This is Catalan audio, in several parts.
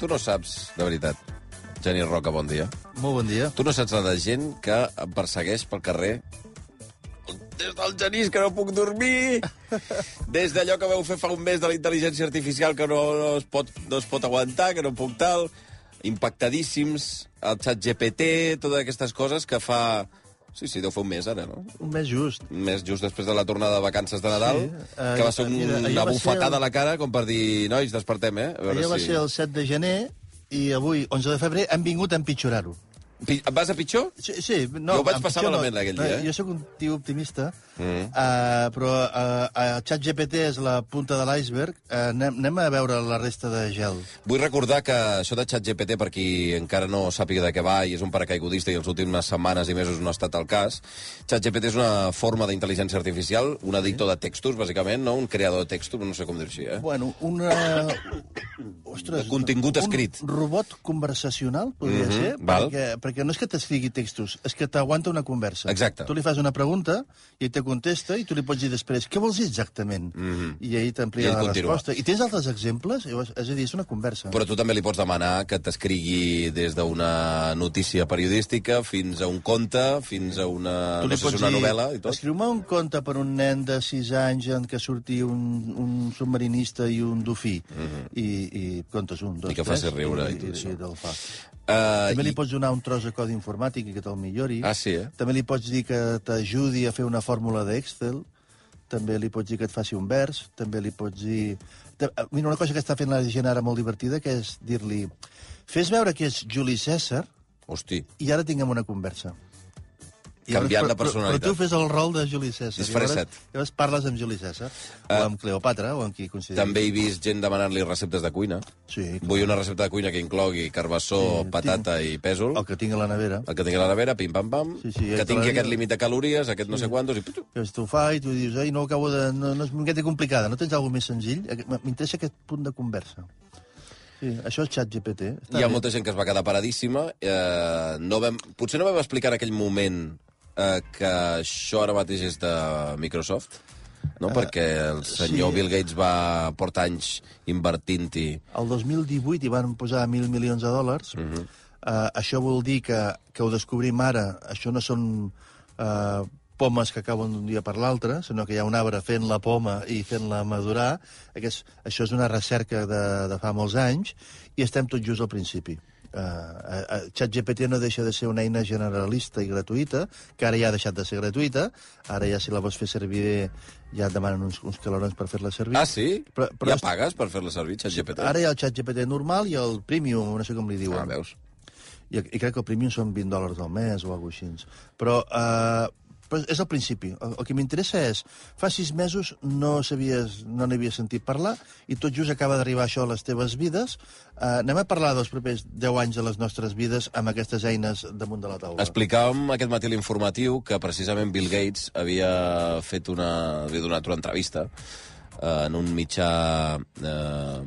tu no saps, de veritat, Geni Roca, bon dia. Molt bon dia. Tu no saps la de gent que em persegueix pel carrer? Des del genís que no puc dormir, des d'allò que veu fer fa un mes de la intel·ligència artificial que no, no, es pot, no es pot aguantar, que no puc tal, impactadíssims, el xat GPT, totes aquestes coses que fa... Sí, sí, deu fer un mes ara, no? Un mes just. Un mes just després de la tornada de vacances de Nadal, Sí, eh, que va ser un, mira, una va bufetada el- a la cara com per dir, nois, despertem, eh? A veure va si... ser el 7 de gener i avui, 11 de febrer, hem vingut a empitjorar-ho. Vas a pitjor? Sí, sí, no, Jo ho vaig passar malament aquell dia, eh? Jo sóc un tio optimista, Mm. uh, però uh, uh, ChatGPT és la punta de l'iceberg. Uh, anem, anem a veure la resta de gel. Vull recordar que això de ChatGPT, per qui encara no sàpiga de què va i és un paracaigudista i els últimes setmanes i mesos no ha estat el cas, ChatGPT és una forma d'intel·ligència artificial, un editor de textos, bàsicament, no? un creador de textos, no sé com dir-ho així, eh? Bueno, una... Ostres, De contingut un escrit. robot conversacional, podria Mhm, ser, val. perquè, perquè no és que t'escrigui textos, és que t'aguanta una conversa. Exacte. Tu li fas una pregunta i ell te contesta i tu li pots dir després què vols dir exactament? Mhm. I ell I t'amplia la continua. resposta. I tens altres exemples? És a dir, és una conversa. Però tu també li pots demanar que t'escrigui des d'una notícia periodística fins a un conte, fins a una, no sé una novel·la i tot. Escriu-me un conte per un nen de 6 anys en què surti un, un submarinista i un dofí. I, I contes un, dos. I que faci riure i i, tot i, això. i te'l fa. Uh, També li i... pots donar un tros de codi informàtic i que te'l millori. Ah, sí, eh? També li pots dir que t'ajudi a fer una fórmula d'Excel. També li pots dir que et faci un vers. També li pots dir... Ta- Mira, una cosa que està fent la gent ara molt divertida, que és dir-li fes veure que és Juli César Hosti, i ara tinguem una conversa. I Canviant de però- però- personalitat. Però tu fes el rol de Juli César. Disfressa't. Llavors, llavors parles amb Juli César, Eh, o amb Cleopatra, o amb qui consideris. també he vist gent demanant-li receptes de cuina. Sí, clar. Vull una recepta de cuina que inclogui carbassó, Sí, patata i pèsol. El que tinc a la nevera. El que tingui a la nevera, pim-pam-pam, Sí, sí, que tingui aquest límit de calories, aquest no sé quantos, i... Llavors t'ho fa i tu dius, ai, no acabo de... No, no és una miqueta complicada, no tens alguna més senzill? Aquest- M'interessa aquest punt de conversa. Sí, això és xat GPT. Està Hi ha bé. molta gent que es va quedar paradíssima. Eh, no vam, potser no vam explicar en aquell moment eh, que això ara mateix és de Microsoft, no? perquè el senyor sí. Bill Gates va portar anys invertint-hi. El 2018 hi van posar 1.000 milions de dòlars. Uh -huh. uh, això vol dir que, que ho descobrim ara. Això no són uh, pomes que cauen d'un dia per l'altre, sinó que hi ha un arbre fent la poma i fent-la madurar. Aquest, això és una recerca de, de fa molts anys i estem tot just al principi. Uh, uh, ChatGPT no deixa de ser una eina generalista i gratuïta, que ara ja ha deixat de ser gratuïta, ara ja si la vols fer servir ja et demanen uns, uns calorons per fer-la servir. Ah, sí? Però- però ja pagues per fer-la servir, ChatGPT? Ara hi ha el xat GPT normal i el premium, no sé com li diuen. Ah, veus? I, I crec que el premium són 20 dòlars al mes o alguna cosa així. Però, uh, però és el principi. El, el que m'interessa és, fa sis mesos no sabies, no n'havies sentit parlar i tot just acaba d'arribar això a les teves vides. Uh, anem a parlar dels propers 10 anys de les nostres vides amb aquestes eines damunt de la taula. Explicàvem aquest matí l'informatiu que precisament Bill Gates havia fet una... havia donat una entrevista eh, en un mitjà eh,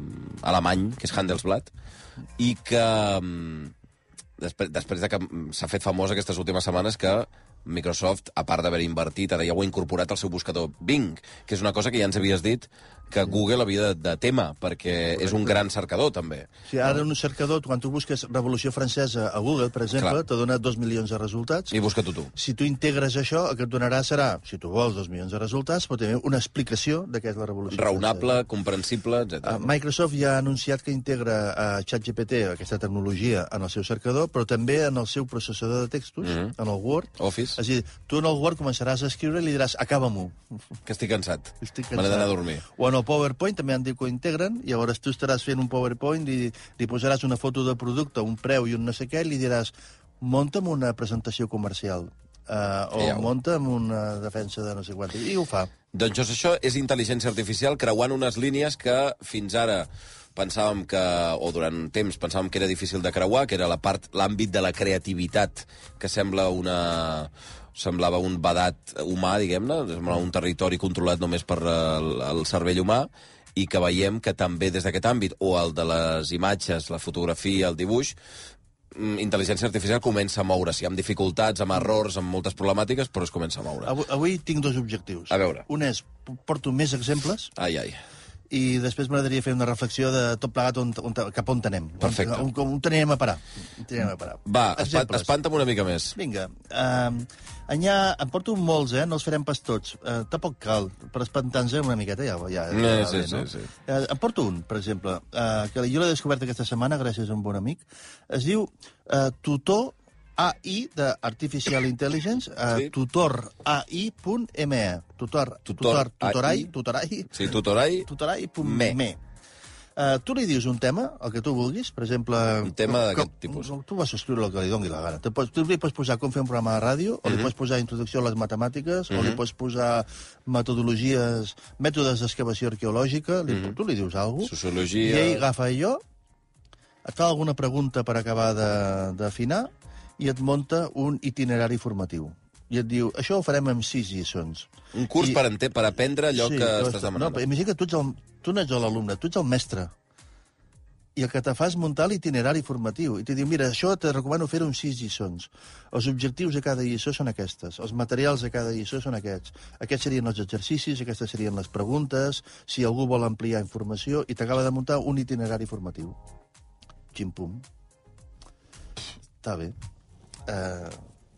alemany, que és Handelsblatt, i que mm, després, després de que s'ha fet famós aquestes últimes setmanes que Microsoft, a part d'haver invertit, ara ja ho ha incorporat al seu buscador Bing, que és una cosa que ja ens havies dit que Google havia de, de tema, perquè és un gran cercador, també. Si ara un cercador, quan tu busques Revolució Francesa a Google, per exemple, Clar. te dona dos milions de resultats. I busca-t'ho tu. Si tu integres això, el que et donarà serà, si tu vols, dos milions de resultats, però també una explicació de què és la revolució. Raonable, comprensible, etc. Uh, Microsoft ja ha anunciat que integra uh, ChatGPT, aquesta tecnologia, en el seu cercador, però també en el seu processador de textos, mm -hmm. en el Word. Office. És a dir, tu en el Word començaràs a escriure i li diràs, acaba-m'ho. Que estic cansat. Estic Me n'he d'anar a dormir. O en el PowerPoint també han dit que ho integren, i llavors tu estaràs fent un PowerPoint i li posaràs una foto de producte, un preu i un no sé què, i li diràs, munta'm una presentació comercial. Uh, o ho- munta amb una defensa de no sé quant. I ho fa. Doncs això, això és intel·ligència artificial creuant unes línies que fins ara pensàvem que, o durant un temps pensàvem que era difícil de creuar, que era la part, l'àmbit de la creativitat, que sembla una semblava un badat humà, diguem-ne, semblava un territori controlat només per el, el cervell humà, i que veiem que també des d'aquest àmbit, o el de les imatges, la fotografia, el dibuix, mm, intel·ligència artificial comença a moure's, amb dificultats, amb errors, amb moltes problemàtiques, però es comença a moure. Avui, avui tinc dos objectius. A veure. Un és, porto més exemples, Ai, ai. I després m'agradaria fer una reflexió de tot plegat on, on, cap on anem. Perfecte. On, on, on anirem a parar. On anirem a parar. Va, Exemples. espanta'm una mica més. Vinga. Uh, Anyà, em porto molts, eh? No els farem pas tots. Uh, tampoc cal, per espantar-nos una miqueta ja. ja, ja Eh, va sí, bé, sí, no? sí. Uh, em porto un, per exemple, uh, que jo l'he descobert aquesta setmana gràcies a un bon amic. Es diu uh, Tutor AI de Artificial Intelligence, uh, Sí. tutorai.me. Tutor, Tutor tutor, tutorai, AI. tutorai, Sí, tutorai, tutorai.me. Me. Uh, tu li dius un tema, el que tu vulguis, per exemple... Un tema d'aquest tipus. Tu vas escriure el que li doni la gana. Tu, pots, tu li pots posar com fer un programa de ràdio, o li Mhm. pots posar introducció a les matemàtiques, o li pots posar metodologies, mètodes d'excavació arqueològica, li, tu li dius alguna cosa, sociologia... i ell agafa allò, et fa alguna pregunta per acabar de- d'afinar, i et munta un itinerari formatiu. I et diu, això ho farem amb sis lliçons. Un curs I- per, ente, per aprendre allò que però estàs està- demanant. No, però imagina que tu, ets el, tu no ets l'alumne, tu ets el mestre. I el que te fa és muntar l'itinerari formatiu. I te diu, mira, això te recomano fer-ho en sis lliçons. Els objectius de cada lliçó són aquestes. Els materials de cada lliçó són aquests. Aquests serien els exercicis, aquestes serien les preguntes, si algú vol ampliar informació, i t'acaba de muntar un itinerari formatiu. Xim-pum. Està bé. Uh,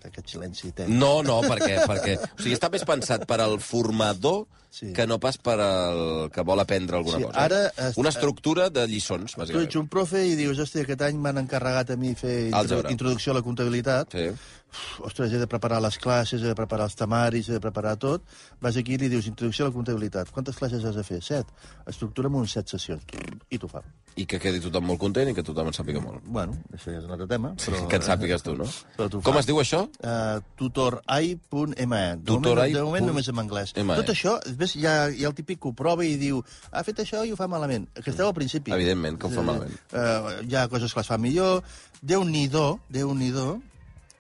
aquest silenci tens. No, no, perquè, perquè... O sigui, està més pensat per al formador Sí. que no pas per al que vol aprendre alguna Sí, cosa. ara es- Una estructura de lliçons, Tu bàsicament. ets un profe i dius, hòstia, aquest any m'han encarregat a mi fer intro Àlgebra. introducció a la comptabilitat. Sí. Uf, ostres, he de preparar les classes, he de preparar els temaris, he de preparar tot. Vas aquí i li dius, introducció a la comptabilitat. Quantes classes has de fer? Set. Estructura'm un set sessions. I t'ho fa. I que quedi tothom molt content i que tothom en sàpiga molt. Bueno, això ja és un altre tema. Però, Que en sàpigues tu, no? Com es diu això? Uh, tutorai.me. De, Tutorai de moment només en anglès. ME. Tot això, ves, hi ha, hi ha el típic que ho prova i diu ha fet això i ho fa malament. Que esteu al principi. Evidentment, que ho fa malament. Uh, hi ha coses que les fa millor. Déu-n'hi-do, Déu-n'hi-do.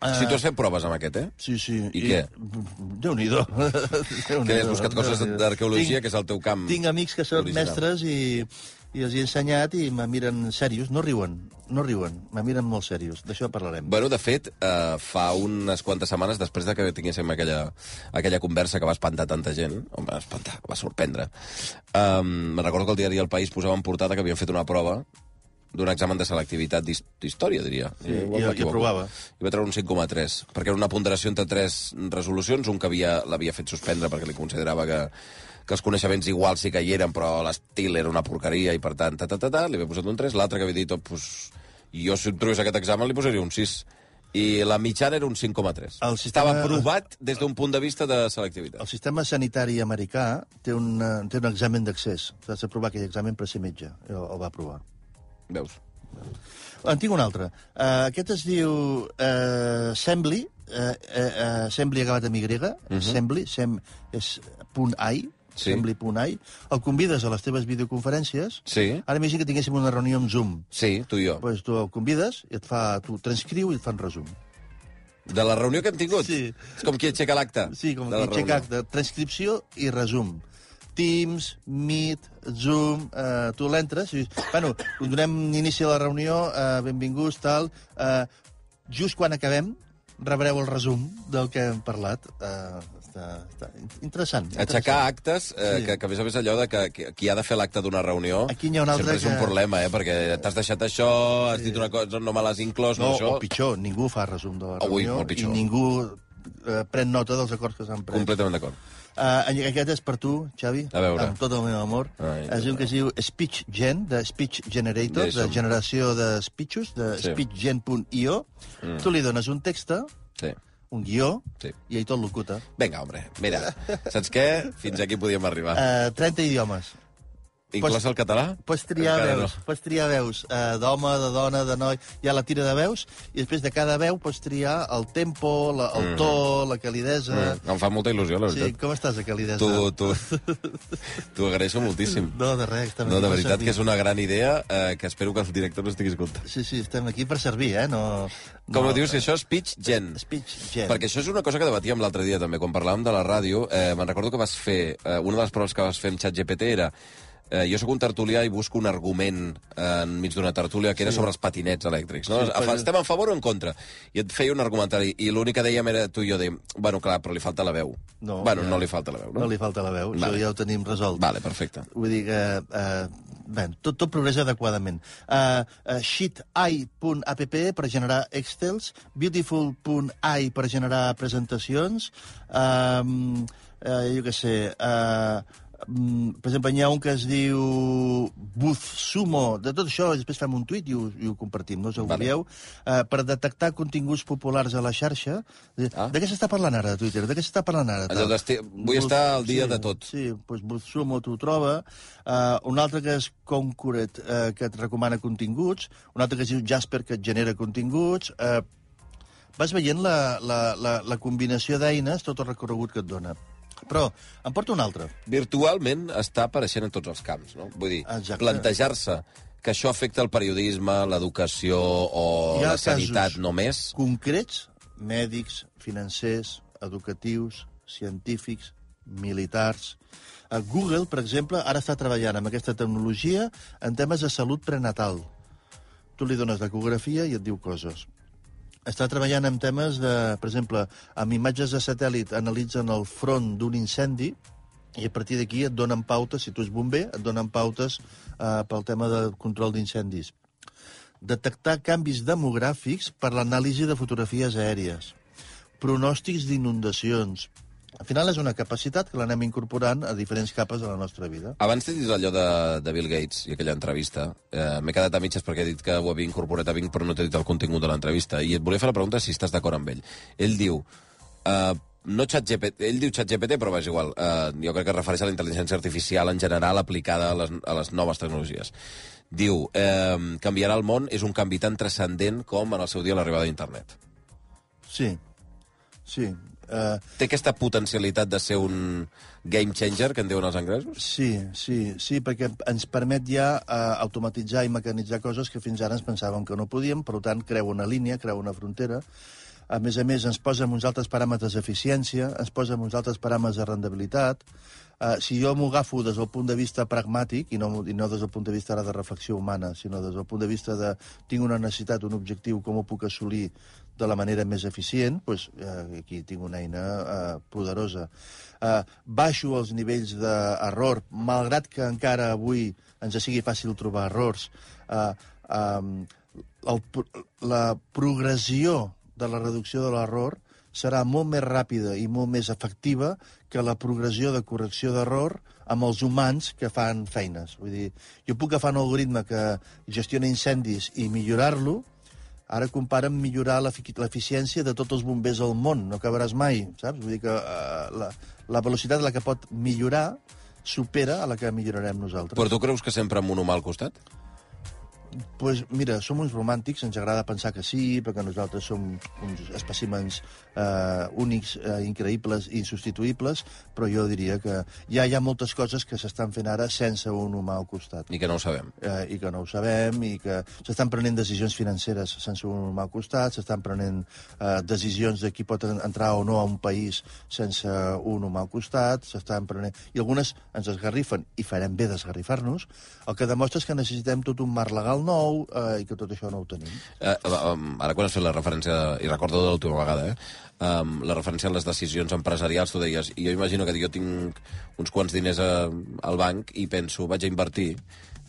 Uh, Si tu has fet proves amb aquest, eh? Sí, sí. I què? Déu-n'hi-do. Que has buscat coses d'arqueologia, que és el teu camp Tinc amics que són original. mestres i, i els hi he ensenyat i me miren serios. No riuen, no riuen. Me miren molt serios. D'això parlarem. Bueno, de fet, eh, fa unes quantes setmanes, després de que tinguéssim aquella, aquella conversa que va espantar tanta gent, o va espantar, va sorprendre, eh, me recordo que el diari El País posava en portada que havien fet una prova d'un examen de selectivitat d'his- d'història, diria. Sí, i- i aprovava. I va treure un 5,3, perquè era una ponderació entre tres resolucions, un que havia- l'havia fet suspendre perquè li considerava que, que els coneixements igual sí que hi eren, però l'estil era una porqueria i, per tant, ta, ta, ta, ta, li havia posat un 3, l'altre que havia dit, oh, pues, jo si em trobés aquest examen li posaria un 6. I la mitjana era un 5,3. El sistema- Estava aprovat des d'un punt de vista de selectivitat. El sistema sanitari americà té un, eh, té un examen d'accés. Has d'aprovar aquell examen per ser metge. El, el va aprovar. Veus? En tinc un altre. Uh, aquest es diu uh, Sembly, uh, uh, uh, Sembly acabat amb Y, uh -huh. Sembly, sem, és punt .ai, Sí. Sembly.ai. El convides a les teves videoconferències. Sí. Ara imagina que tinguéssim una reunió amb Zoom. Sí, tu i jo. Pues tu el convides i et fa, tu transcriu i et fa un resum. De la reunió que hem tingut? Sí. És com qui aixeca l'acte. Sí, com de la que reunió. de transcripció i resum. Teams, Meet, Zoom, eh, tu l'entres i dius, bueno, donem inici a la reunió, eh, benvinguts, tal, eh, just quan acabem rebreu el resum del que hem parlat. Eh, està, està interessant. Aixecar actes, eh, Sí. que, que a més a més allò de que, que qui ha de fer l'acte d'una reunió Aquí n'hi ha un altre sempre és un que- problema, eh? perquè t'has deixat això, has dit una cosa, no me l'has inclòs, no, No, això... o pitjor, ningú fa resum de la Ui, reunió pitjor. i ningú eh, pren nota dels acords que s'han pres. Completament d'acord. Uh, aquest és per tu, Xavi, A veure. amb tot el meu amor. Ai, és un que es diu Speech Gen, de Speech Generator, Ja hi de generació de speeches, de Sí. speechgen.io. Mm. Tu li dones un text, Sí. Un guió, Sí. i ell tot locuta. Vinga, home, mira, saps què? Fins aquí podíem arribar. Uh, 30 idiomes. Inclòs el català? Pots triar Encara veus, no. pots triar veus eh, d'home, de dona, de noi, hi ha la tira de veus, i després de cada veu pots triar el tempo, la, el to, la calidesa... Mm, em fa molta il·lusió, la Sí, veritat. com estàs, de calidesa? Tu, tu, t'ho agraeixo moltíssim. No, de res, estem No, de veritat servir. que és una gran idea eh, que espero que el director no estiguis comptant. Sí, sí, estem aquí per servir, eh? No, Com no, dius, si això és pitch gen. Speech Gen. Perquè això és una cosa que debatíem l'altre dia també, quan parlàvem de la ràdio, eh, me'n recordo que vas fer, eh, una de les proves que vas fer amb ChatGPT era eh, jo sóc un tertulià i busco un argument eh, enmig d'una tertúlia que era sobre els patinets elèctrics. No? Sí, Sí, però- Estem en favor o en contra? I et feia un argumentari, i l'únic que dèiem era tu i jo dèiem, bueno, clar, però li falta la veu. No, bueno, ja. no li falta la veu, no? No li falta la veu, Vale. això ja ho tenim resolt. Vale, perfecte. Vull dir que... Eh, bé, tot, tot progressa adequadament. Uh, uh, sheeteye.app per generar excels, beautiful.ai per generar presentacions, um, uh, jo què sé... Uh, per exemple, n'hi ha un que es diu BuzzSumo, de tot això, després fem un tuit i ho, i ho compartim, no us ho Vale. veieu, uh, per detectar continguts populars a la xarxa. Ah. De què s'està parlant ara Twitter? De què s'està parlant ara? Allò vull estar al dia de tot. Sí, doncs Buzsumo t'ho troba. Uh, un altre que és Concurrent, uh, que et recomana continguts. Un altre que es diu Jasper, que et genera continguts. Uh, vas veient la, la, la, la combinació d'eines, tot el recorregut que et dona. Però em porta un altre. Virtualment està apareixent en tots els camps, no? Vull dir, plantejar-se que això afecta el periodisme, l'educació o la sanitat només, Concrets, mèdics, financers, educatius, científics, militars... A Google, per exemple, ara està treballant amb aquesta tecnologia en temes de salut prenatal. Tu li dones l'ecografia i et diu coses. Està treballant en temes de, per exemple, amb imatges de satèl·lit analitzen el front d'un incendi i a partir d'aquí et donen pautes, si tu ets bomber, et donen pautes eh, pel tema de control d'incendis detectar canvis demogràfics per l'anàlisi de fotografies aèries, pronòstics d'inundacions. Al final és una capacitat que l'anem incorporant a diferents capes de la nostra vida. Abans t'he dit allò de, de Bill Gates i aquella entrevista. Eh, M'he quedat a mitges perquè he dit que ho havia incorporat a Bing, però no t'he dit el contingut de l'entrevista. I et volia fer la pregunta si estàs d'acord amb ell. Ell diu... Eh, no ChatGPT, ell diu ChatGPT, però vaja igual. Eh, jo crec que es refereix a la intel·ligència artificial en general aplicada a les, a les noves tecnologies. Diu, eh, canviarà el món és un canvi tan transcendent com en el seu dia l'arribada d'internet. Sí, sí. Uh, Té aquesta potencialitat de ser un game changer, que en diuen els anglesos? sí, sí, sí, perquè ens permet ja uh, automatitzar i mecanitzar coses que fins ara ens pensàvem que no podíem, per tant, creu una línia, creu una frontera. A més a més, ens posa uns altres paràmetres d'eficiència, ens posa uns altres paràmetres de rendibilitat. Uh, si jo m'ho agafo des del punt de vista pragmàtic, i no, i no des del punt de vista ara de reflexió humana, sinó des del punt de vista de tinc una necessitat, un objectiu, com ho puc assolir de la manera més eficient, doncs, eh, aquí tinc una eina eh, poderosa. Eh, baixo els nivells d'error, malgrat que encara avui ens sigui fàcil trobar errors. Eh, eh, el, la progressió de la reducció de l'error serà molt més ràpida i molt més efectiva que la progressió de correcció d'error amb els humans que fan feines. Vull dir, jo puc agafar un algoritme que gestiona incendis i millorar-lo, ara compara amb millorar l'efic- l'eficiència de tots els bombers al món. No acabaràs mai, saps? Vull dir que uh, la, la velocitat a la que pot millorar supera a la que millorarem nosaltres. Però tu creus que sempre amb un humà al costat? Pues mira, som uns romàntics, ens agrada pensar que sí, perquè nosaltres som uns espècimens eh, únics, eh, increïbles, insubstituïbles, però jo diria que ja hi ha moltes coses que s'estan fent ara sense un humà al costat. I que no ho sabem. eh, i que no ho sabem, i que s'estan prenent decisions financeres sense un humà al costat, s'estan prenent eh, decisions de qui pot en- entrar o no a un país sense un humà al costat, s'estan prenent... I algunes ens esgarrifen, i farem bé d'esgarrifar-nos, el que demostra és que necessitem tot un marc legal nou eh, i que tot això no ho tenim. Eh, um, ara quan has fet la referència, i recordo de l'última vegada, eh? Um, la referència a les decisions empresarials, tu deies, i jo imagino que jo tinc uns quants diners a, al banc i penso, vaig a invertir,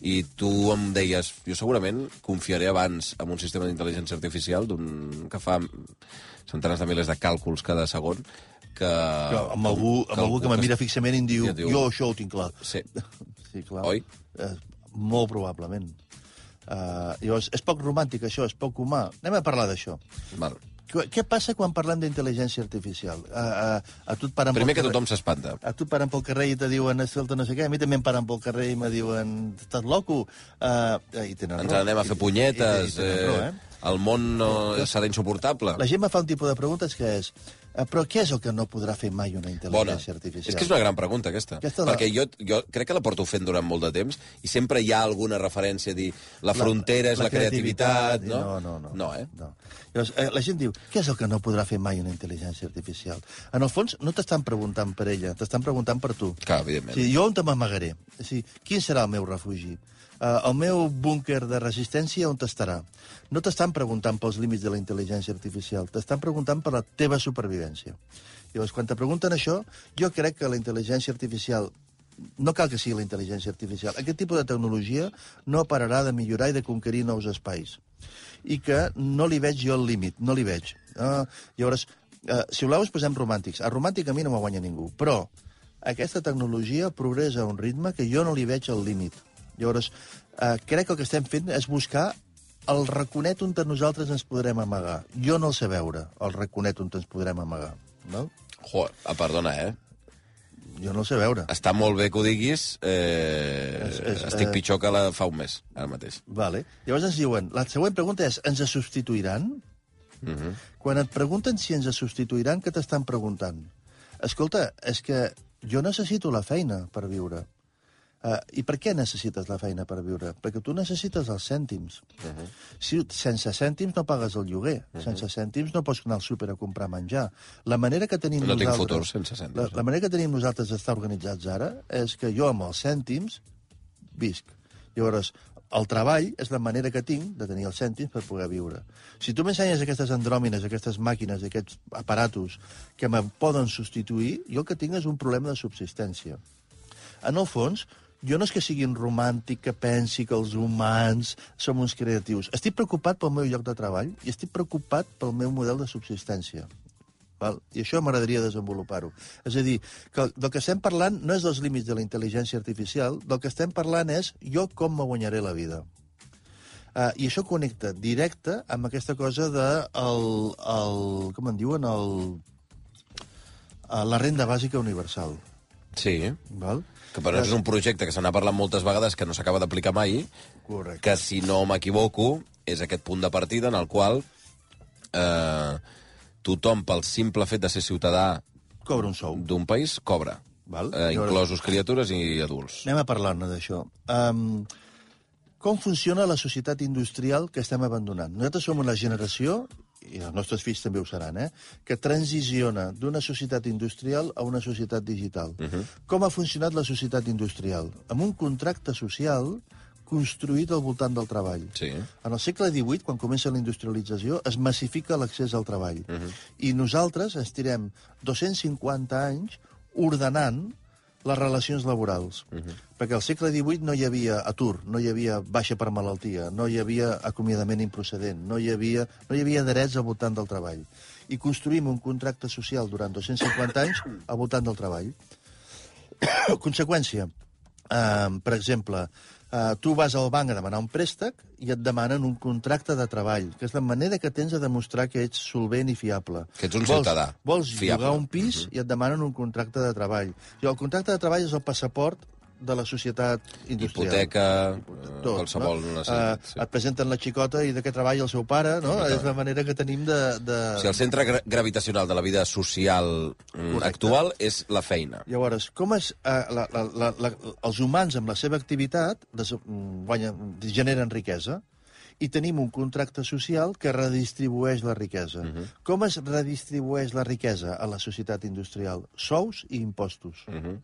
i tu em deies, jo segurament confiaré abans en un sistema d'intel·ligència artificial d'un que fa centenars de milers de càlculs cada segon, que... Però amb algú, amb algú que me mira fixament i em diu, diu- jo això ho tinc clar. Sí. Sí, clar. Oi? Eh, molt probablement. Uh, llavors, és poc romàntic, això, és poc humà. Anem a parlar d'això. Val. Qu- Què passa quan parlem d'intel·ligència artificial? A, a, a tu et paren Primer que tothom s'espanta. a tu et paren pel carrer i te diuen, escolta, no sé què, a mi també em paren pel carrer i me diuen, estàs loco? Uh, I tenen Ens raó. anem a fer I- punyetes, i, i, i tenen raó, eh, eh? el món no serà insuportable. La gent me fa un tipus de preguntes que és, eh, però què és el que no podrà fer mai una Bona. intel·ligència artificial? És que és una gran pregunta, aquesta. Aquesta la- Perquè jo, jo crec que la porto fent durant molt de temps i sempre hi ha alguna referència a dir la frontera és la, creativitat, no? No, no, no. No, eh? No. Llavors, eh, la gent diu, què és el que no podrà fer mai una intel·ligència artificial? En el fons, no t'estan preguntant per ella, t'estan preguntant per tu. Clar, evidentment. O sigui, jo on te m'amagaré? O sigui, quin serà el meu refugi? Uh, el meu búnquer de resistència on estarà? No t'estan preguntant pels límits de la intel·ligència artificial, t'estan preguntant per la teva supervivència. Llavors, quan te pregunten això, jo crec que la intel·ligència artificial no cal que sigui la intel·ligència artificial. Aquest tipus de tecnologia no pararà de millorar i de conquerir nous espais. I que no li veig jo el límit, no li veig. Uh, llavors, uh, si voleu, us posem romàntics. A romàntic a mi no me guanya ningú, però aquesta tecnologia progressa a un ritme que jo no li veig el límit. Llavors, uh, crec que el que estem fent és buscar el raconet on nosaltres ens podrem amagar. Jo no el sé veure, el raconet on ens podrem amagar. No? Joder, ah, perdona, eh? Jo no el sé veure. Està molt bé que ho diguis, eh, És- és, estic eh, pitjor que la fa un mes, ara mateix. Vale. Llavors ens diuen, la següent pregunta és, ens substituiran? Uh -huh. Quan et pregunten si ens substituiran, què t'estan preguntant? Escolta, és que jo necessito la feina per viure. Uh, I per què necessites la feina per viure? Perquè tu necessites els cèntims. Uh -huh. si, sense cèntims no pagues el lloguer. Uh -huh. Sense cèntims no pots anar al súper a comprar menjar. La manera que tenim No tinc nosaltres... futur sense cèntims, La, eh? la manera que tenim nosaltres d'estar organitzats ara és que jo amb els cèntims visc. Llavors, el treball és la manera que tinc de tenir els cèntims per poder viure. Si tu m'ensenyes aquestes andròmines, aquestes màquines, aquests aparatos que me poden substituir, jo el que tinc és un problema de subsistència. En el fons, jo no és que sigui un romàntic que pensi que els humans som uns creatius. Estic preocupat pel meu lloc de treball i estic preocupat pel meu model de subsistència. Val? I això m'agradaria desenvolupar-ho. És a dir, que del que estem parlant no és dels límits de la intel·ligència artificial, del que estem parlant és jo com me guanyaré la vida. Uh, I això connecta directe amb aquesta cosa de el, el, com en diuen, el, uh, la renda bàsica universal. Sí, Val? que però és un projecte que se n'ha parlat moltes vegades que no s'acaba d'aplicar mai, Correcte. que si no m'equivoco és aquest punt de partida en el qual eh, tothom pel simple fet de ser ciutadà Cobra un sou. d'un país cobra, Val? eh, inclosos criatures i adults. Anem a parlar-ne d'això. Um, com funciona la societat industrial que estem abandonant? Nosaltres som una generació, i els nostres fills també ho seran, eh, que transiciona d'una societat industrial a una societat digital. Uh -huh. Com ha funcionat la societat industrial? Amb un contracte social construït al voltant del treball. Sí. En el segle XVIII, quan comença la industrialització, es massifica l'accés al treball. Uh -huh. I nosaltres ens tirem 250 anys ordenant les relacions laborals. Uh -huh. Perquè al segle XVIII no hi havia atur, no hi havia baixa per malaltia, no hi havia acomiadament improcedent, no hi havia, no hi havia drets al voltant del treball. I construïm un contracte social durant 250 anys al voltant del treball. Conseqüència, per exemple, eh, tu vas al banc a demanar un préstec i et demanen un contracte de treball, que és la manera que tens de demostrar que ets solvent i fiable. Que ets un vols, ciutadà Vols fiable. llogar un pis uh -huh. i et demanen un contracte de treball. I el contracte de treball és el passaport de la societat industrial. Hipoteca, eh, qualsevol no? necessitat. Uh, sí. Et presenten la xicota i de què treballa el seu pare, no? És la manera que tenim de... de... O sigui, el centre gra gravitacional de la vida social mm, Correcte. actual és la feina. Llavors, com és, eh, la, la, la, la, els humans amb la seva activitat des, mm, guanyen, generen riquesa i tenim un contracte social que redistribueix la riquesa. Uh -huh. Com es redistribueix la riquesa a la societat industrial? Sous i impostos. Uh -huh.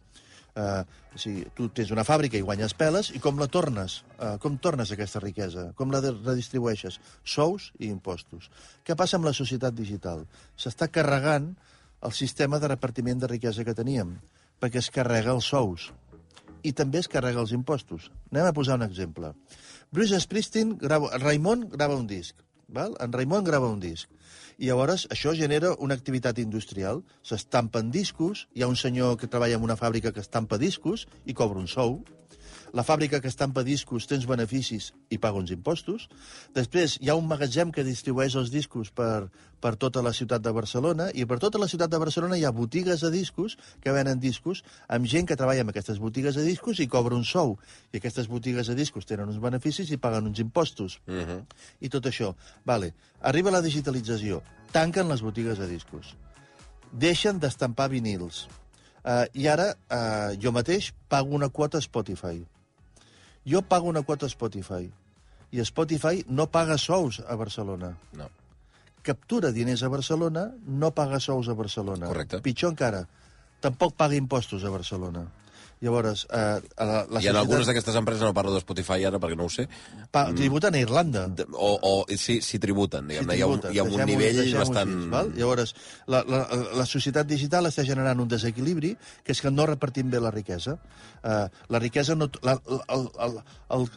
O sigui, tu tens una fàbrica i guanyes peles, i com la tornes? Uh, com tornes aquesta riquesa? Com la redistribueixes? Sous i impostos. Què passa amb la societat digital? S'està carregant el sistema de repartiment de riquesa que teníem, perquè es carrega els sous i també es carrega els impostos. Anem a posar un exemple. Bruce Springsteen grava, Raimon grava un disc. Val? En Raimon grava un disc. I llavors això genera una activitat industrial. S'estampen discos, hi ha un senyor que treballa en una fàbrica que estampa discos i cobra un sou. La fàbrica que estampa discos té uns beneficis i paga uns impostos. Després hi ha un magatzem que distribueix els discos per, per tota la ciutat de Barcelona i per tota la ciutat de Barcelona hi ha botigues de discos que venen discos amb gent que treballa en aquestes botigues de discos i cobra un sou. I aquestes botigues de discos tenen uns beneficis i paguen uns impostos. Uh -huh. I tot això. Vale. Arriba la digitalització. Tanquen les botigues de discos. Deixen d'estampar vinils. Uh, I ara uh, jo mateix pago una quota a Spotify. Jo pago una quota a Spotify. I Spotify no paga sous a Barcelona. No. Captura diners a Barcelona, no paga sous a Barcelona. Correcte. Pitjor encara, tampoc paga impostos a Barcelona. Llavors, eh, a la, la I en algunes d'aquestes empreses, no parlo de Spotify ara perquè no ho sé, Pa, tributen a Irlanda. de- o, o sí, sí tributen, Sí, diguem-ne. hi ha un, tributen. hi ha un nivell bastant... Així, val? Llavors, la, la, la societat digital està generant un desequilibri, que és que no repartim bé la riquesa. Uh, la riquesa no... La, el, el, el,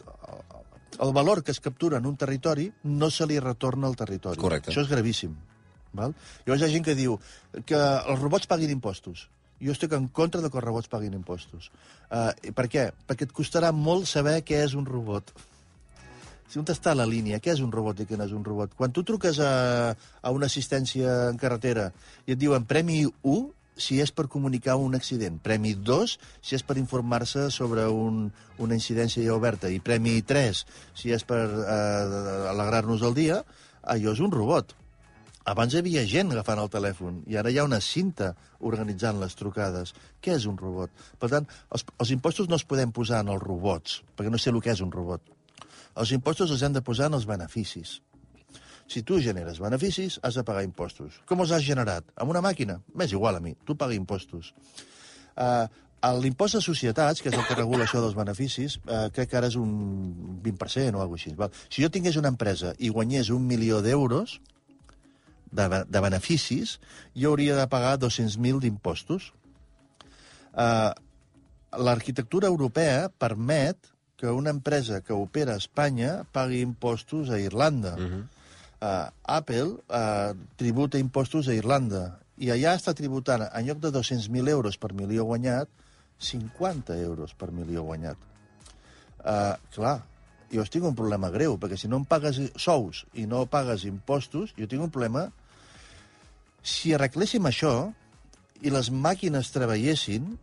el valor que es captura en un territori no se li retorna al territori. Correcte. Això és gravíssim. Val? Llavors hi ha gent que diu que els robots paguin impostos. Jo estic en contra de que els robots paguin impostos. Uh, per què? Perquè et costarà molt saber què és un robot. Si on està la línia? Què és un robot i què no és un robot? Quan tu truques a, a una assistència en carretera i et diuen Premi 1 si és per comunicar un accident, Premi 2 si és per informar-se sobre un, una incidència ja oberta i Premi 3 si és per eh, alegrar-nos el dia, allò és un robot. Abans hi havia gent agafant el telèfon i ara hi ha una cinta organitzant les trucades. Què és un robot? Per tant, els, els impostos no els podem posar en els robots, perquè no sé el que és un robot. Els impostos els hem de posar en els beneficis. Si tu generes beneficis, has de pagar impostos. Com els has generat? Amb una màquina? M'és igual a mi, tu paga impostos. Uh, L'impost de societats, que és el que regula això dels beneficis, uh, crec que ara és un 20% o alguna cosa així. Val? Si jo tingués una empresa i guanyés un milió d'euros de, de beneficis, jo hauria de pagar 200.000 d'impostos. Uh, L'arquitectura europea permet que una empresa que opera a Espanya pagui impostos a Irlanda. Uh -huh. uh, Apple uh, tributa impostos a Irlanda i allà està tributant, en lloc de 200.000 euros per milió guanyat, 50 euros per milió guanyat. Uh, clar, jo tinc un problema greu, perquè si no em pagues sous i no pagues impostos, jo tinc un problema... Si arregléssim això i les màquines treballessin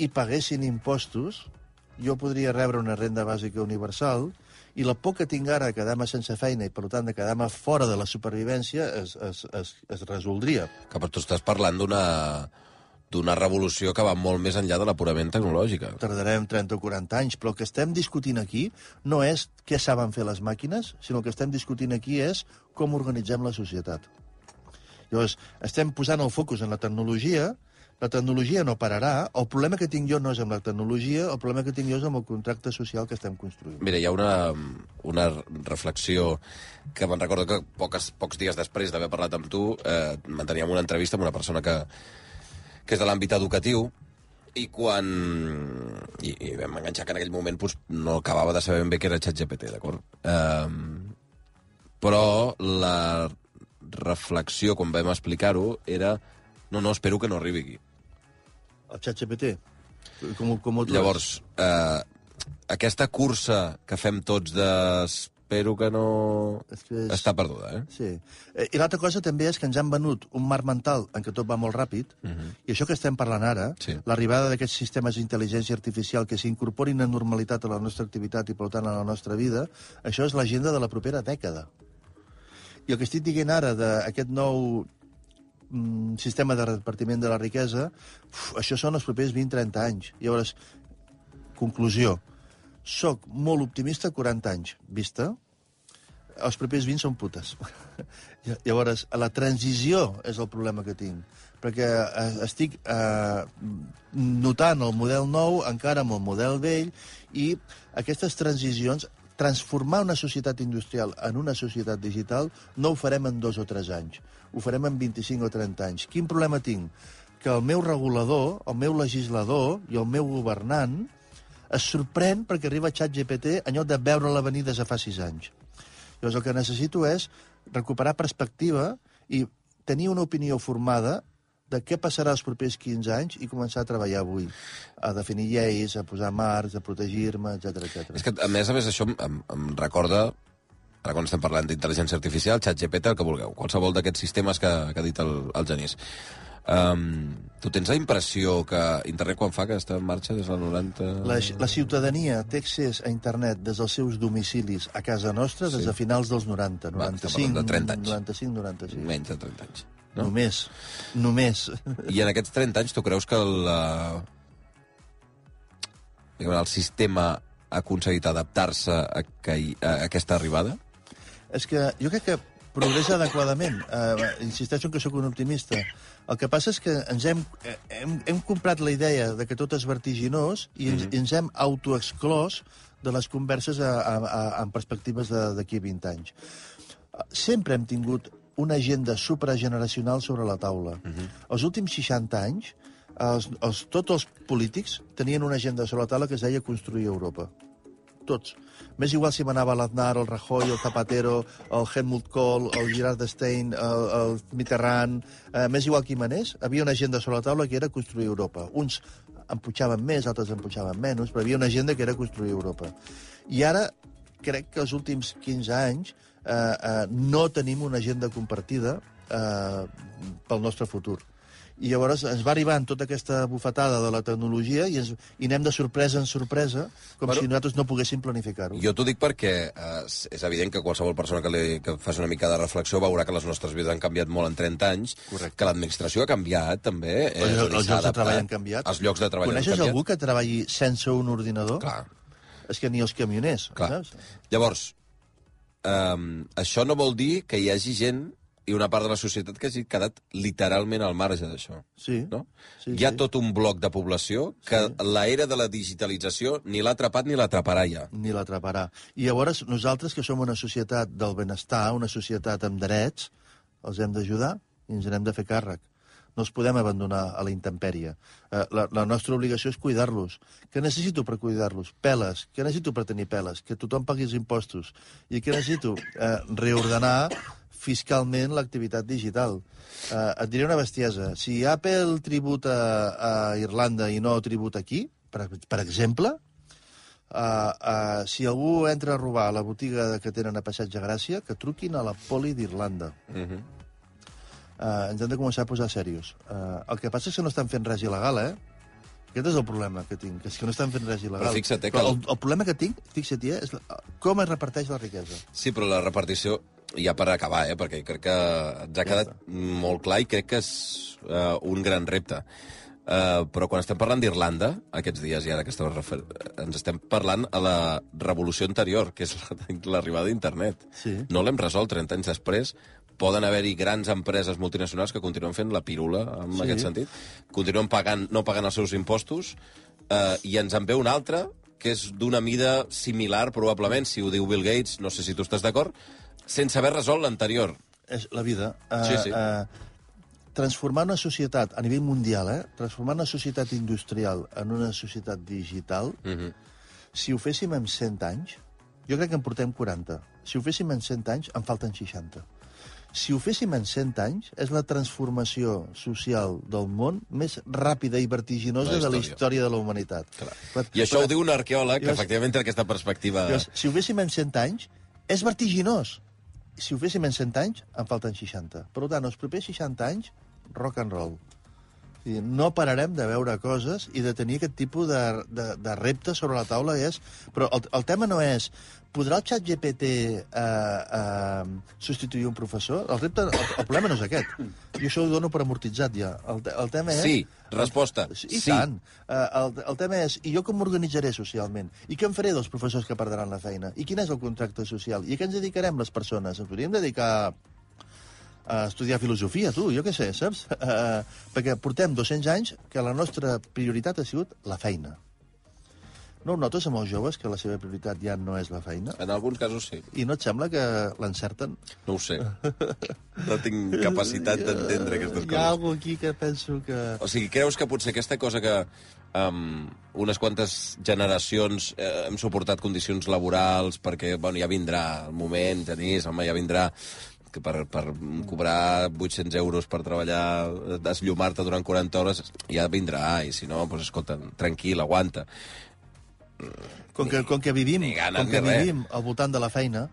i paguessin impostos, jo podria rebre una renda bàsica universal i la por que tinc ara de quedar-me sense feina i, per tant, de quedar-me fora de la supervivència es, es, es, es resoldria. Que però tu estàs parlant d'una d'una revolució que va molt més enllà de la purament tecnològica. Tardarem 30 o 40 anys, però el que estem discutint aquí no és què saben fer les màquines, sinó que estem discutint aquí és com organitzem la societat. Llavors, estem posant el focus en la tecnologia, la tecnologia no pararà, el problema que tinc jo no és amb la tecnologia, el problema que tinc jo és amb el contracte social que estem construint. Mira, hi ha una, una reflexió que me'n recordo que poques, pocs dies després d'haver parlat amb tu eh, manteníem una entrevista amb una persona que, que és de l'àmbit educatiu i quan... I, i vam enganxar que en aquell moment doncs, no acabava de saber ben bé què era ChatGPT, d'acord? Eh, però la reflexió, quan vam explicar-ho, era no, no, espero que no arribi aquí. El xat GPT? Com, com ho? Llavors, eh, aquesta cursa que fem tots de espero que no... És que és- Està perduda, eh? Sí. Eh, I l'altra cosa també és que ens han venut un marc mental en què tot va molt ràpid, uh -huh. i això que estem parlant ara, Sí. l'arribada d'aquests sistemes d'intel·ligència artificial que s'incorporin en normalitat a la nostra activitat i, per tant, a la nostra vida, això és l'agenda de la propera dècada. I el que estic dient ara d'aquest nou mm, sistema de repartiment de la riquesa, uf, això són els propers 20-30 anys. Llavors, conclusió, soc molt optimista a 40 anys, vista? els propers 20 són putes. Llavors, la transició és el problema que tinc, perquè eh, estic eh, notant el model nou encara amb el model vell i aquestes transicions, transformar una societat industrial en una societat digital, no ho farem en dos o tres anys, ho farem en 25 o 30 anys. Quin problema tinc? Que el meu regulador, el meu legislador i el meu governant es sorprèn perquè arriba ChatGPT en lloc de veure-la venir des de fa sis anys. Llavors el que necessito és recuperar perspectiva i tenir una opinió formada de què passarà els propers 15 anys i començar a treballar avui, a definir lleis, a posar marcs, a protegir-me, etc etc. És que, a més a més, això em, em, recorda ara quan estem parlant d'intel·ligència artificial, xat GPT, el que vulgueu, qualsevol d'aquests sistemes que, que ha dit el, el Genís. Um, tu tens la impressió que internet quan fa que està en marxa des del 90... La, la ciutadania té accés a internet des dels seus domicilis a casa nostra des Sí. de finals dels 90, Va, 95, estem parlant de 30 anys. 95, 96. Menys de 30 anys. No? No? Només, només. I en aquests 30 anys tu creus que el, uh, diguem, el sistema ha aconseguit adaptar-se a, que hi- a aquesta arribada? És que jo crec que progressa adequadament. Uh, insisteixo en que sóc un optimista. El que passa és que ens hem, eh, hem, hem comprat la idea de que tot és vertiginós i ens, mm -hmm. ens hem autoexclòs de les converses a, a, a, en perspectives de- d'aquí a 20 anys. Eh, Sempre hem tingut una agenda suprageneracional sobre la taula. Mm -hmm. Els últims 60 anys, els, els, tots els polítics tenien una agenda sobre la taula que es deia construir Europa tots. M'és igual si m'anava l'Aznar, el Rajoy, el Zapatero, el Helmut Kohl, el Gerard d'Estein, el, el Mitterrand... Eh, M'és igual qui manés, havia una agenda sobre la taula que era construir Europa. Uns en pujaven més, altres en pujaven menys, però havia una agenda que era construir Europa. I ara crec que els últims 15 anys eh, eh, no tenim una agenda compartida eh, pel nostre futur. I llavors ens va arribant tota aquesta bufetada de la tecnologia i, ens, i anem de sorpresa en sorpresa, com Bueno, si nosaltres no poguéssim planificar-ho. Jo t'ho dic perquè eh, és- evident que qualsevol persona que, li, que faci una mica de reflexió veurà que les nostres vides han canviat molt en 30 anys, Correcte. que l'administració ha canviat també. Eh, Els, els llocs de treball han canviat. Els llocs de treball Coneixes han canviat. algú que treballi sense un ordinador? Clar. És que ni els camioners, Clar. saps? Llavors, um, això no vol dir que hi hagi gent i una part de la societat que hagi quedat literalment al marge d'això. Sí. No? Sí, Hi ha sí. tot un bloc de població que Sí. l'era de la digitalització ni l'ha atrapat ni l'atraparà ja. Ni l'atraparà. I llavors nosaltres, que som una societat del benestar, una societat amb drets, els hem d'ajudar i ens n'hem de fer càrrec. No els podem abandonar a la intempèrie. Eh, la, la nostra obligació és cuidar-los. Què necessito per cuidar-los? Peles. Què necessito per tenir peles? Que tothom pagui els impostos. I què necessito? Eh, reordenar fiscalment l'activitat digital. Eh, et diré una bestiesa. Si Apple tributa a Irlanda i no tributa aquí, per, per exemple, Uh, uh, si algú entra a robar a la botiga que tenen a Passeig de Gràcia, que truquin a la poli d'Irlanda. Uh -huh. Uh, ens hem de començar a posar serios. Uh, el que passa és que no estan fent res il·legal, eh? Aquest és el problema que tinc, que és que no estan fent res il·legal. Però fixa't, eh, que Però el- el, problema que tinc, fixa't, eh, és la, com es reparteix la riquesa. Sí, però la repartició, ja per acabar, eh, perquè crec que ens ha quedat molt clar i crec que és uh, un gran repte. Uh, però quan estem parlant d'Irlanda, aquests dies i ara que estem refer... ens estem parlant a la revolució anterior, que és la- l'arribada d'internet. Sí. No l'hem resolt 30 anys després. Poden haver-hi grans empreses multinacionals que continuen fent la pirula, en Sí. aquest sentit. Continuen pagant, no pagant els seus impostos, eh, i ens en ve una altra, que és d'una mida similar, probablement, si ho diu Bill Gates, no sé si tu estàs d'acord, sense haver resolt l'anterior. És la vida. Uh, Sí, sí. Uh, transformar una societat, a nivell mundial, eh? transformar una societat industrial en una societat digital, Mm -hmm. si ho féssim en 100 anys, jo crec que en portem 40. Si ho féssim en 100 anys, en falten 60. Si ho féssim en 100 anys, és la transformació social del món més ràpida i vertiginosa La de la història. de la humanitat. Clar. Però- I això però- ho diu un arqueòleg que efectivament té aquesta perspectiva... Llavors, si ho féssim en 100 anys, és vertiginós. Si ho féssim en 100 anys, en falten 60. Per tant, els propers 60 anys, rock and roll. Sigui, no pararem de veure coses i de tenir aquest tipus de, de, de reptes sobre la taula. És... Però el, el tema no és podrà el xat GPT eh, eh, substituir un professor? El, repte, el, el problema no és aquest. Jo això ho dono per amortitzat ja. El, el tema és... Sí, resposta. I Sí. tant. Uh, el, el tema és, i jo com m'organitzaré socialment? I què en faré dels professors que perdran la feina? I quin és el contracte social? I a què ens dedicarem les persones? Ens podríem dedicar a estudiar filosofia, tu, jo què sé, saps? Uh, perquè portem 200 anys que la nostra prioritat ha sigut la feina. No ho notes amb els joves, que la seva prioritat ja no és la feina? En alguns casos sí. I no et sembla que l'encerten? No ho sé. No tinc capacitat d'entendre aquestes Hi ha coses. alguna aquí que penso que... O sigui, creus que potser aquesta cosa que um, unes quantes generacions eh, hem suportat condicions laborals perquè, bueno, ja vindrà el moment, Genís, home, ja vindrà, que per, per cobrar 800 euros per treballar, desllumar-te durant 40 hores, ja vindrà, i si no, doncs, escolta, tranquil, aguanta. Com que, com que vivim, ganes com que ni res. vivim al voltant de la feina,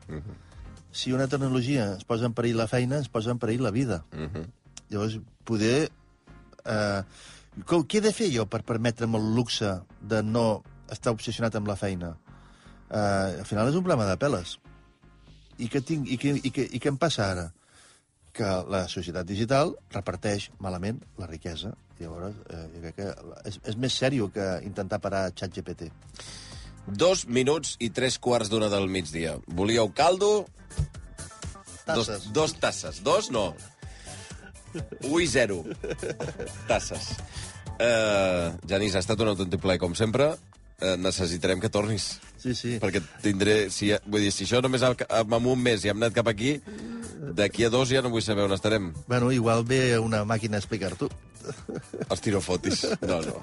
si una tecnologia es posa en perill la feina, es posa en perill la vida. Uh -huh. Llavors, poder... Eh, com, què he de fer jo per permetre'm el luxe de no estar obsessionat amb la feina? Eh, al final és un problema de peles. I què, tinc, i, què, i, què, I què em passa ara? Que la societat digital reparteix malament la riquesa. Llavors, eh, jo crec que és, és més sèrio que intentar parar ChatGPT. Dos minuts i tres quarts d'una del migdia. Volíeu caldo? Dos, Tasses. dos tasses. Dos, no. Un i zero. Tasses. Uh, Janis, ha estat un autèntic plaer, com sempre. Uh, necessitarem que tornis. Sí, sí. Perquè tindré... Si, vull dir, si això només amb un mes i hem anat cap aquí, d'aquí a dos ja no vull saber on estarem. Bueno, igual ve una màquina a explicar-t'ho. Els tirofotis. No, no.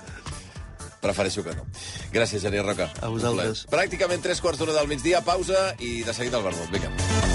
Prefereixo que no. Gràcies, Geni Roca. A vosaltres. Pràcticament tres quarts d'una del migdia, pausa i de seguida el vermut. Vinga.